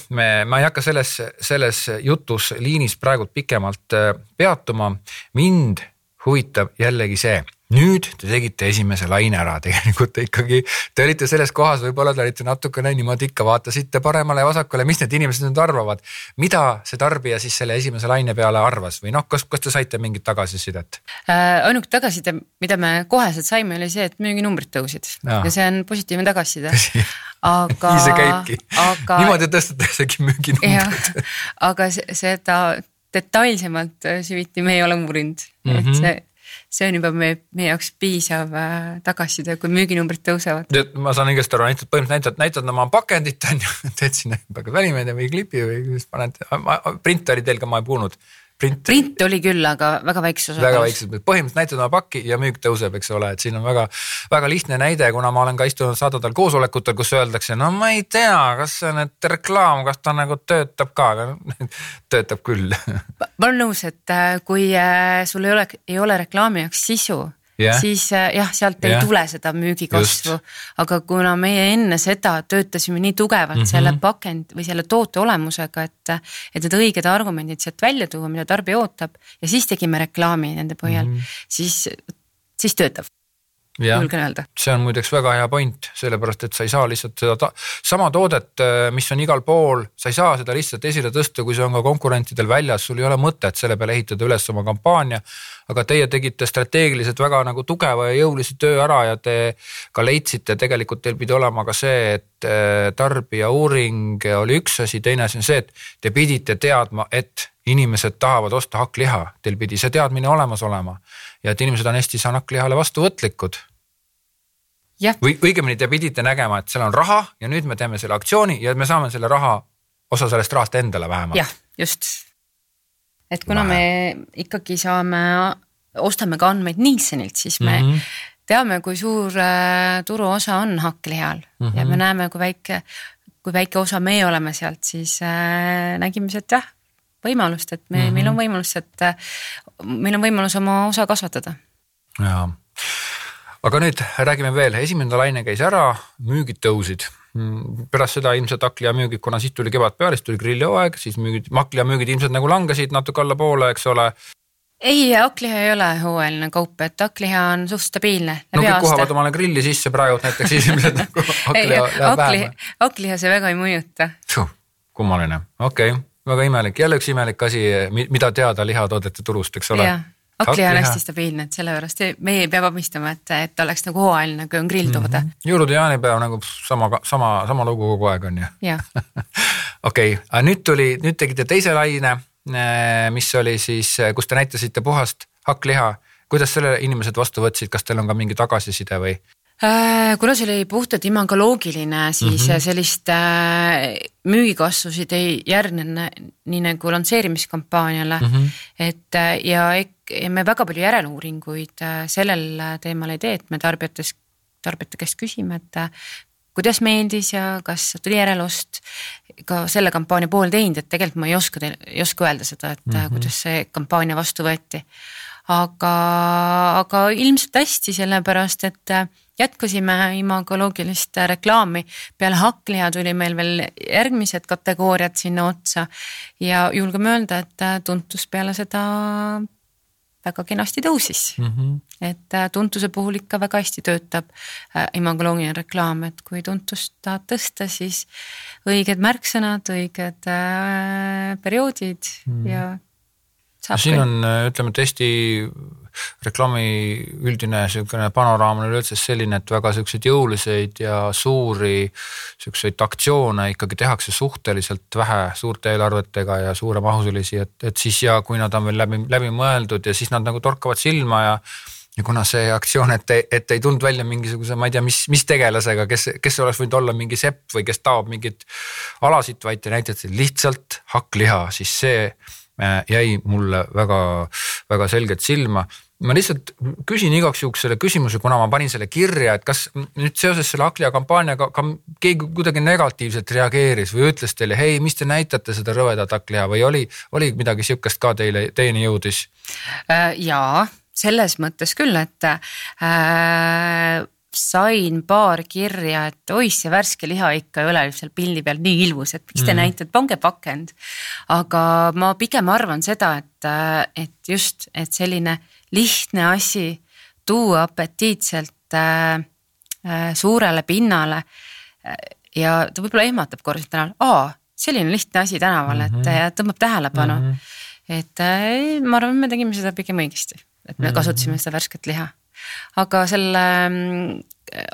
ma ei hakka selles, selles jutus liinis praegult pikemalt äh, peatuma. mind huvitab jällegi see nüüd te tegite esimese laine ära, tegelikult ikkagi te olite selles kohas, võib-olla te olite natukene niimoodi ikka vaatasite paremale ja vasakule, mis need inimesed nüüd arvavad. mida see tarbija siis selle esimese laine peale arvas või noh, kas, kas te saite mingit tagasisidet äh,? ainuke tagasiside, mida me koheselt saime, oli see, et müüginumbrid tõusid ja, ja see on positiivne tagasiside. aga. nii see käibki aga..., niimoodi tõstetaksegi müüginumbrid. aga seda detailsemalt süviti me ei ole uurinud mm, -hmm. et mhm. see see on juba meie, meie jaoks piisav äh, tagasiside, kui müüginumbrid tõusevad. ma saan õigesti aru, näitad põhimõtteliselt näitad, näitad oma pakendit on ju, teed sinna välimeedia või klipi või siis paned, printeri teil ka ma ei kuulnud print. print oli küll, aga väga väikses osakaalus. väga väikses, põhimõtteliselt näitad oma pakki ja müük tõuseb, eks ole, et siin on väga, väga lihtne näide, kuna ma olen ka istunud sadadel koosolekutel, kus öeldakse, no ma ei tea, kas see nüüd reklaam, kas ta nagu töötab ka, aga töötab küll. ma olen nõus, et äh, kui äh, sul ei ole, ei ole reklaami jaoks sisu yeah., siis äh, jah, sealt yeah. ei tule seda müügikasvu. aga kuna meie enne seda töötasime nii tugevalt mm -hmm. selle pakend või selle toote olemusega, et, et need õiged argumendid sealt välja tuua, mida tarbija ootab ja siis tegime reklaami nende põhjal mm, -hmm. siis, siis töötab julgen öelda. see on muideks väga hea point, sellepärast et sa ei saa lihtsalt seda ta sama toodet, äh, mis on igal pool, sa ei saa seda lihtsalt esile tõsta, kui see on ka konkurentidel väljas, sul ei ole mõtet selle peale ehitada üles oma kampaania. aga teie tegite strateegiliselt väga nagu tugeva ja jõulise töö ära ja te ka leidsite, tegelikult teil pidi olema ka see, et äh, tarbijauuring oli üks asi, teine asi on see, et te pidite teadma, et inimesed tahavad osta hakkliha, teil pidi see teadmine olemas olema ja et inimesed on Eestis hakklihale vastuvõtlikud. või õigemini te pidite nägema, et seal on raha ja nüüd me teeme selle aktsiooni ja me saame selle raha, osa sellest rahast endale vähemalt. jah, just. et kuna Vähe. me ikkagi saame, ostame ka andmeid Nielsenilt, siis me mm -hmm. teame, kui suur äh, turuosa on hakklihal mm -hmm. ja me mhm. näeme, kui väike, kui väike osa meie oleme sealt, siis äh, nägime sealt jah võimalust, et me mm, -hmm. meil on võimalus, et meil on võimalus oma osa kasvatada. jaa, aga nüüd räägime veel, esimene laine käis ära, müügid tõusid pärast seda ilmselt hakklihamüügid, kuna siis tuli kevad peale, siis tuli grillihooaeg, siis müügid, hakklihamüügid ilmselt nagu langesid natuke allapoole, eks ole. ei, hakkliha ei ole hooajaline kaup, et hakkliha on suht stabiilne. no kõik kohavad omale grilli sisse praegu näiteks inimesed nagu hakkliha läheb vähem. hakkliha see väga ei mõjuta. kummaline, okei okay väga imelik, jälle üks imelik asi, mida teada lihatoodete turust, eks ole. hakkliha on hästi stabiilne, et sellepärast meie ei pea vabistama, et, et oleks nagu hooajaline, kui on grilltoode mm -hmm.. jõulude jaanipäev nagu sama, sama, sama lugu kogu aeg on ju. okei, aga nüüd tuli, nüüd tegite teise laine, eh, mis oli siis, eh, kus te näitasite puhast hakkliha. kuidas selle inimesed vastu võtsid, kas teil on ka mingi tagasiside või? Äh, kuna see oli puhtalt imagoloogiline, siis mm -hmm. sellist äh, müügikasvusid ei järgne nii nagu lansseerimiskampaaniale mm. -hmm. et ja, ja me väga palju järeluuringuid sellel teemal ei tee, et me tarbijates, tarbijate käest küsime, et kuidas meeldis ja kas tuli järelust. ka selle kampaania pool teinud, et tegelikult ma ei oska, ei oska öelda seda, et mm -hmm. kuidas see kampaania vastu võeti. aga, aga ilmselt hästi, sellepärast et jätkasime imagoloogilist reklaami. peale hakkliha tuli meil veel järgmised kategooriad sinna otsa ja julgeme öelda, et tuntus peale seda väga kenasti tõusis mm. -hmm. et tuntuse puhul ikka väga hästi töötab äh, imagoloogiline reklaam, et kui tuntust tahad tõsta, siis õiged märksõnad, õiged äh, perioodid mm -hmm. ja. siin on, ütleme, et Eesti reklaami üldine niisugune panoraam on üleüldse selline, et väga siukseid jõuliseid ja suuri siukseid aktsioone ikkagi tehakse suhteliselt vähe suurte eelarvetega ja suuremahusilisi, et, et siis ja kui nad on veel läbi, läbi mõeldud ja siis nad nagu torkavad silma ja ja kuna see aktsioon, et, et ei tulnud välja mingisuguse, ma ei tea, mis, mis tegelasega, kes, kes oleks võinud olla mingi sepp või kes taob mingit alasid, vaid te näitate lihtsalt hakkliha, siis see jäi mulle väga, väga selgelt silma ma lihtsalt küsin igaks juhuks selle küsimuse, kuna ma panin selle kirja, et kas nüüd seoses selle Aklia kampaaniaga ka keegi kuidagi negatiivselt reageeris või ütles teile, hei, mis te näitate seda rõvedat Aklia või oli, oli midagi sihukest ka teile, teieni jõudis? Äh, jaa, selles mõttes küll, et äh, sain paar kirja, et oi, see värske liha ikka ei ole seal pildi peal nii ilus, et miks te mm. näitate, pange pakend. aga ma pigem arvan seda, et, et just, et selline lihtne asi tuua apetiitselt äh, äh, suurele pinnale äh, ja ta võib-olla ehmatab korra tänaval, aa, selline lihtne asi tänaval mm, -hmm. et mhm. tõmbab tähelepanu mm. -hmm. et äh, ma arvan, me tegime seda pigem õigesti, et me mm -hmm. kasutasime seda värsket liha aga selle mm,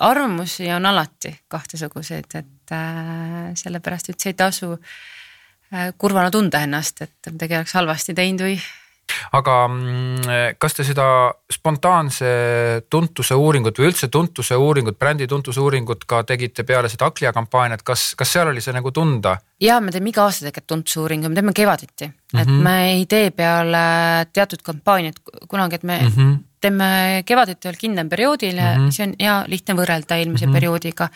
arvamusi on alati kahtesuguseid, et äh, sellepärast üldse ei tasu äh, kurvana tunda ennast, et midagi oleks halvasti teinud või aga mm, kas te seda spontaanse tuntuse uuringut või üldse tuntuse uuringut, brändi tuntuse uuringut ka tegite peale seda Aklia kampaaniat, kas, kas seal oli see nagu tunda? ja me teeme iga aasta tegelikult tuntuse uuringu, me teeme kevaditi mm, -hmm. et mhm. me ei tee peale teatud kampaaniat kunagi, et me mm -hmm teeme kevaditi veel kindlam perioodil ja mm -hmm. see on hea lihtne võrrelda eelmise mm -hmm. perioodiga.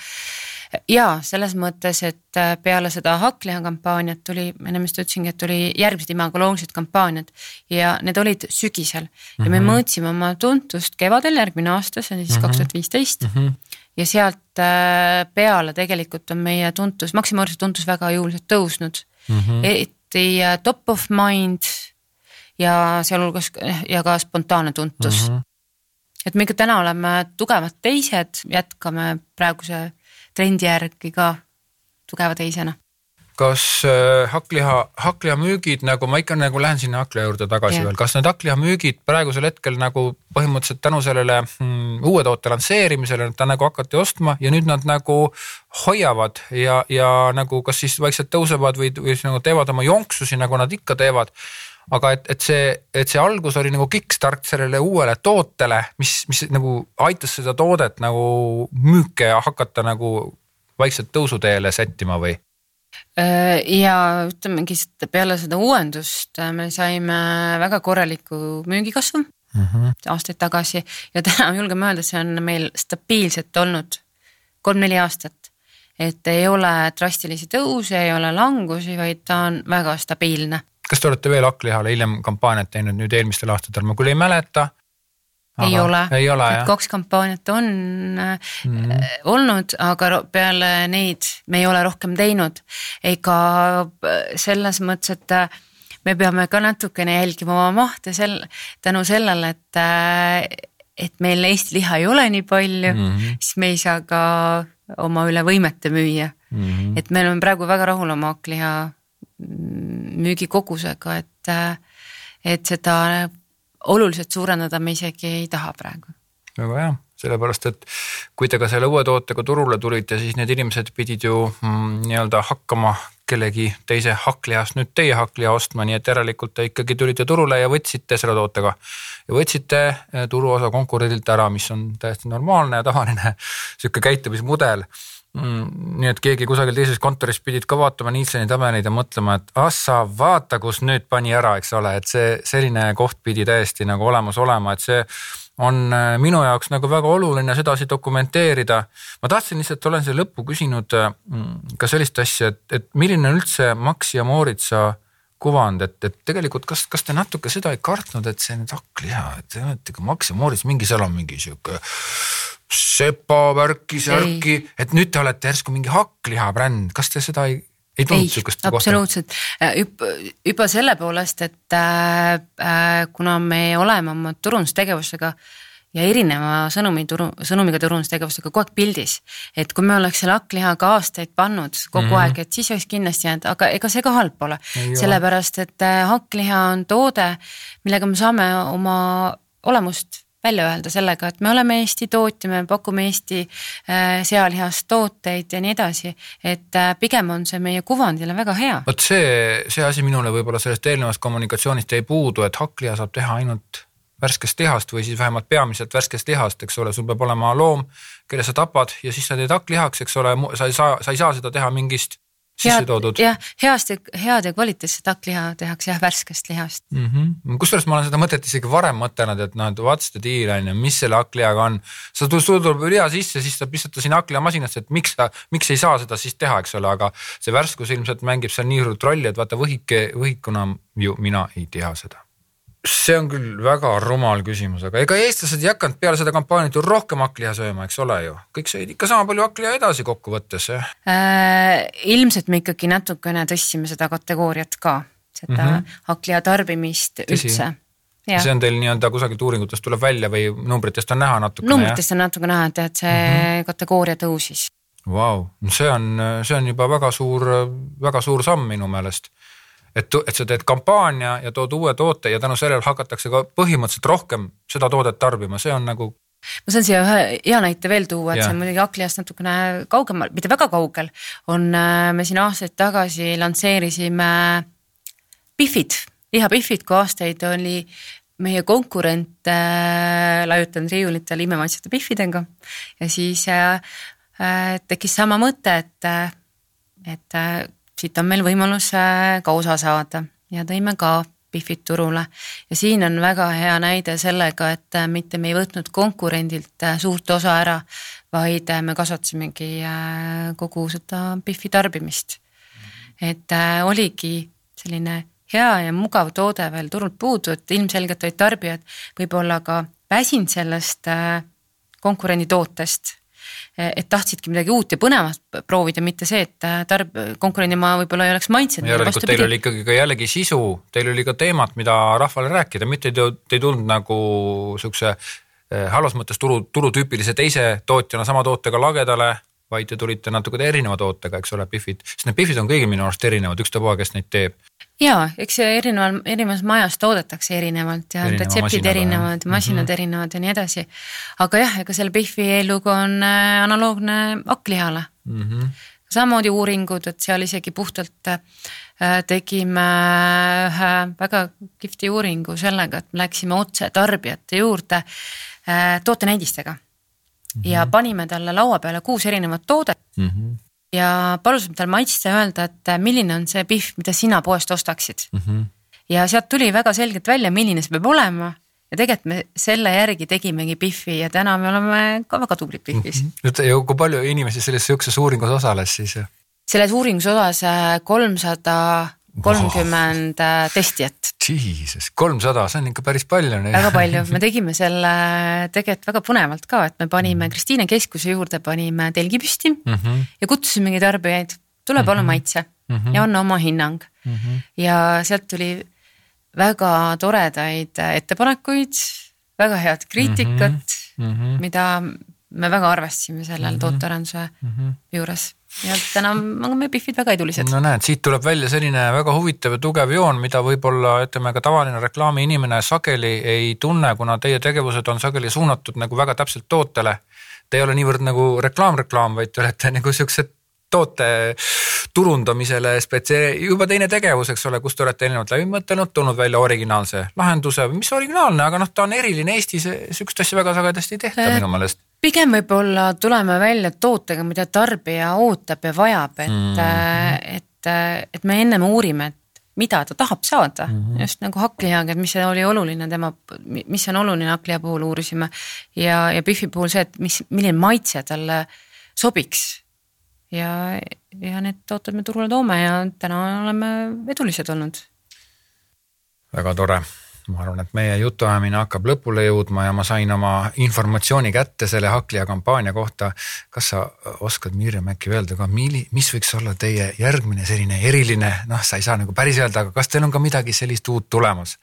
Ja selles mõttes, et äh, peale seda hakkliha kampaaniat tuli, enne vist ütlesingi, et tuli järgmised imagoloogilised kampaaniad ja need olid sügisel mm -hmm. ja me mhm. mõõtsime oma tuntust kevadel järgmine aasta, see on siis mhm. kaks tuhat viisteist mhm. ja sealt äh, peale tegelikult on meie tuntus, maksimaalse tuntus väga jõuliselt tõusnud mm. -hmm. eriti äh, top of mind ja sealhulgas ja ka spontaanne tuntus mm. -hmm. et me ikka täna oleme tugevad teised, jätkame praeguse trendi järgi ka tugeva teisena kas äh, hakkliha, hakkliha müügid nagu ma ikka nagu lähen sinna hakkliha juurde tagasi yeah. veel, kas need hakkliha müügid praegusel hetkel nagu põhimõtteliselt tänu sellele mm, uue toote lansseerimisele, ta nagu hakati ostma ja nüüd nad nagu hoiavad ja, ja nagu kas siis vaikselt tõusevad või, või nagu teevad oma jonksusi, nagu nad ikka teevad aga et, et see, et see algus oli nagu kickstart sellele uuele tootele, mis, mis nagu aitas seda toodet nagu müüke hakata nagu vaikselt tõusuteele sättima või? Äh, ja ütlemegi peale seda uuendust äh, me saime väga korraliku müügikasvu mm -hmm. aastaid tagasi ja täna julgeme öelda, see on meil stabiilselt olnud kolm-neli aastat. et ei ole drastilisi tõuse, ei ole langusi, vaid ta on väga stabiilne kas te olete veel hakklihale hiljem kampaaniat teinud nüüd eelmistel aastatel, ma küll ei mäleta. ei ole, ole, kaks kampaaniat on mm -hmm. olnud, aga peale neid me ei ole rohkem teinud. ega äh, selles mõttes, et äh, me peame ka natukene jälgima oma mahte sel-, tänu sellele, et et meil Eesti liha ei ole nii palju mm, -hmm. siis me ei saa ka oma üle võimete müüa mm. -hmm. et me oleme praegu väga rahul oma hakkliha müügikogusega, et, et seda oluliselt suurendada me isegi ei taha praegu. väga hea, sellepärast et kui te ka selle uue tootega turule tulite, siis need inimesed pidid ju mm, nii-öelda hakkama kellegi teise hakklihast nüüd teie hakkliha ostma, nii et järelikult te ikkagi tulite turule ja võtsite selle tootega. ja võtsite eh, turuosa konkurendilt ära, mis on täiesti normaalne ja tavaline sihuke käitumismudel mm,. nii et keegi kusagil teises kontoris pidid ka vaatama Nielseni tabeleid ja mõtlema, et ah sa vaata, kus nüüd pani ära, eks ole, et see selline koht pidi täiesti nagu olemas olema, et see on äh, minu jaoks nagu väga oluline sedasi dokumenteerida. ma tahtsin lihtsalt, olen siia lõppu küsinud mm, ka sellist asja, et, et milline on üldse Max ja Mooritsa kuvand, et, et tegelikult kas, kas te natuke seda ei kartnud, et see nüüd hakkliha, et te olete ka Max ja Moorits, mingi seal on mingi sihuke sepa värki, särki, et nüüd te olete järsku mingi hakkliha bränd, kas te seda ei, ei tundnud sihukest kohta? absoluutselt, äh, juba selle poolest, et äh, äh, kuna me oleme oma turundustegevusega ja erineva sõnumi turu, sõnumiga turundustegevusega kogu aeg pildis. et kui me oleks selle hakklihaga aastaid pannud kogu mm -hmm. aeg, et siis oleks kindlasti jäänud, aga ega see ka halb pole. sellepärast, et äh, hakkliha on toode, millega me saame oma olemust välja öelda sellega, et me oleme Eesti tootja, me pakume Eesti äh, sealihast tooteid ja nii edasi. et äh, pigem on see meie kuvandile väga hea. vot see, see asi minule võib-olla sellest eelnevast kommunikatsioonist jäi puudu, et hakkliha saab teha ainult värskest lihast või siis vähemalt peamiselt värskest lihast, eks ole, sul peab olema loom, kelle sa tapad ja siis sa teed hakklihaks, eks ole, sa ei saa, sa ei saa seda teha mingist sisse toodud. jah, heast ja head ja kvaliteetset hakkliha tehakse jah värskest lihast mm -hmm.. kusjuures ma olen seda mõtet isegi varem mõtelnud, et noh, et what's the deal on ju, mis selle hakklihaga on. sa tuled, sul tuleb liha sisse, siis sa pistad ta sinna hakklihamasinasse, et miks sa, miks ei saa seda siis teha, eks ole, aga see värskus ilmselt mängib seal nii suurt rolli, et vaata võhike, võhikuna ju mina ei tea seda see on küll väga rumal küsimus, aga ega eestlased ei hakanud peale seda kampaaniat ju rohkem hakkliha sööma, eks ole ju, kõik sõid ikka sama palju hakkliha edasi kokkuvõttes äh,. ilmselt me ikkagi natukene tõstsime seda kategooriat ka, seda mm -hmm. hakkliha tarbimist Tõsi. üldse. See on teil nii-öelda kusagilt uuringutest tuleb välja või numbritest on näha natukene? numbritest on natuke näha, et, et see mm -hmm. kategooria tõusis. Vau, see on, see on juba väga suur, väga suur samm minu meelest et, et sa teed kampaania ja tood uue toote ja tänu sellele hakatakse ka põhimõtteliselt rohkem seda toodet tarbima, see on nagu ma saan siia ühe hea näite veel tuua, et ja. see on muidugi Akliast natukene kaugemal, mitte väga kaugel, on, äh, me siin aastaid tagasi lansseerisime Biffid, lihapihvid, kui aastaid oli meie konkurent äh, laiutanud riiulitel imemaitsete Biffidega ja siis äh, äh, tekkis sama mõte, et, äh, et siit on meil võimalus äh, ka osa saada. Ja tõime ka Biffid turule. Ja siin on väga hea näide sellega, et äh, mitte me ei võtnud konkurendilt äh, suurt osa ära, vaid me kasvatasimegi kogu seda Biffi tarbimist. et oligi selline hea ja mugav toode veel turult puudu, et ilmselgelt olid tarbijad võib-olla ka väsinud sellest konkurendi tootest et tahtsidki midagi uut ja põnevat proovida, mitte see, et äh, tarb-, konkurendimaa võib-olla ei oleks maitsenud. järelikult teil oli ikkagi ka jällegi sisu, teil oli ka teemat, mida rahvale rääkida, mitte te, te ei tulnud nagu siukse äh, halvas mõttes turu, turutüüpilise teise tootjana sama tootega lagedale, vaid te tulite natuke erineva tootega, eks ole, Biffid, sest need Biffid on kõigil minu arust erinevad, ükstapuha, kes neid teeb ja eks erineval, erinevas majas toodetakse erinevalt ja Erineva retseptid erinevad, masinad mm -hmm. erinevad ja nii edasi. aga jah, ega selle Biffi eellugu on äh, analoogne hakklihale mm. -hmm. samamoodi uuringud, et seal isegi puhtalt äh, tegime ühe väga kihvti uuringu sellega, et me läksime otse tarbijate juurde äh, tootenäidistega mm -hmm. ja panime talle laua peale kuus erinevat toodet mm. -hmm ja palusime tal maitsta ja öelda, et äh, milline on see pihv, mida sina poest ostaksid mm. -hmm. ja sealt tuli väga selgelt välja, milline see peab olema ja tegelikult me selle järgi tegimegi Biffi ja täna me oleme ka väga tublid Biffis mm. -hmm. nüüd ja kui palju inimesi selles sihukeses uuringus osales siis? selles uuringus osales äh, kolmsada kolmkümmend wow. testijat. Jesus, kolmsada, see on ikka päris palju. väga palju, me tegime selle tegelikult väga põnevalt ka, et me panime mhm. Kristiine keskuse juurde panime telgi püsti mm -hmm. ja kutsusimegi tarbijaid, tule palun mm -hmm. maitse mm -hmm. ja anna oma hinnang mm. -hmm. ja sealt tuli väga toredaid ettepanekuid, väga head kriitikat mm, -hmm. mida me väga arvestasime sellel mm -hmm. tootearenduse mm -hmm. juures ja täna on meie Biffid väga edulised. no näed, siit tuleb välja selline väga huvitav ja tugev joon, mida võib-olla ütleme ka tavaline reklaamiinimene sageli ei tunne, kuna teie tegevused on sageli suunatud nagu väga täpselt tootele. Te ei ole niivõrd nagu reklaam-reklaam, vaid te olete nagu siuksed toote turundamisele spetsia-, juba teine tegevus, eks ole, kus te olete erinevalt läbi mõtelnud, tulnud välja originaalse lahenduse, mis originaalne, aga noh, ta on eriline, Eestis sihukest asja väga sagedasti ei tehta minu meelest pigem võib-olla tuleme välja tootega, mida tarbija ootab ja vajab, et mm, et, et me ennem uurime, et mida ta tahab saada mm, -hmm. just nagu hakklihaga, et mis oli oluline tema, mis on oluline hakkliha puhul uurisime. ja, ja Biffi puhul see, et mis, milline maitse talle sobiks. Ja, ja need tooted me turule toome ja täna oleme edulised olnud. väga tore ma arvan, et meie jutuajamine hakkab lõpule jõudma ja ma sain oma informatsiooni kätte selle Hakkliha kampaania kohta. kas sa oskad, Mirjam, äkki öelda ka, milli-, mis võiks olla teie järgmine selline eriline, noh, sa ei saa nagu päris öelda, aga kas teil on ka midagi sellist uut tulemas?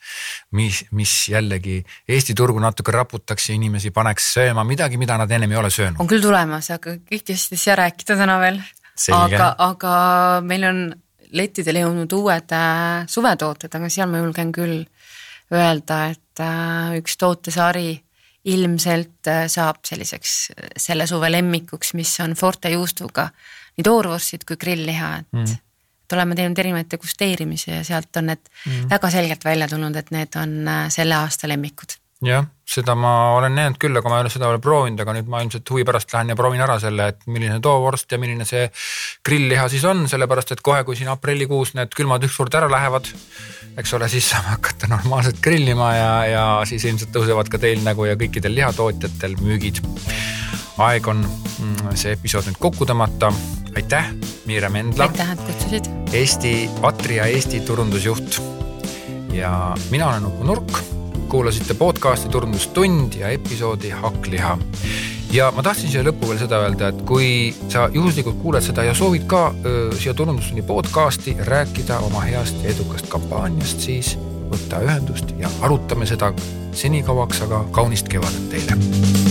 mis, mis jällegi Eesti turgu natuke raputaks ja inimesi paneks sööma midagi, mida nad ennem ei ole söönud? on küll tulemas, aga kõiki asju ei saa rääkida täna veel. aga, aga meil on lettidele jõudnud uued äh, suvetooted, aga seal ma julgen küll öelda, et äh, üks tootesari ilmselt äh, saab selliseks äh, selle suve lemmikuks, mis on Forte juustuga nii toorvorstid kui grillliha, et mm. et oleme teinud erinevaid degusteerimisi ja sealt on need mm. väga selgelt välja tulnud, et need on selle aasta lemmikud jah, seda ma olen näinud küll, aga ma ei ole seda veel proovinud, aga nüüd ma ilmselt huvi pärast lähen ja proovin ära selle, et milline toovorst ja milline see grillliha siis on, sellepärast et kohe, kui siin aprillikuus need külmad ükskord ära lähevad, eks ole, siis saame hakata normaalselt grillima ja, ja siis ilmselt tõusevad ka teil nagu ja kõikidel lihatootjatel müügid. aeg on mm, see episood nüüd kokku tõmmata. aitäh, Miire Mendla. aitäh, et kutsusid. Eesti, Atria Eesti turundusjuht. ja mina olen Uku Nurk kuulasite podcasti Turundustund ja episoodi Hakkliha. ja ma tahtsin siia lõppu veel seda öelda, et kui sa juhuslikult kuuled seda ja soovid ka öö, siia Turundustunni podcasti rääkida oma heast ja edukast kampaaniast, siis võta ühendust ja arutame seda senikauaks, aga kaunist kevadet teile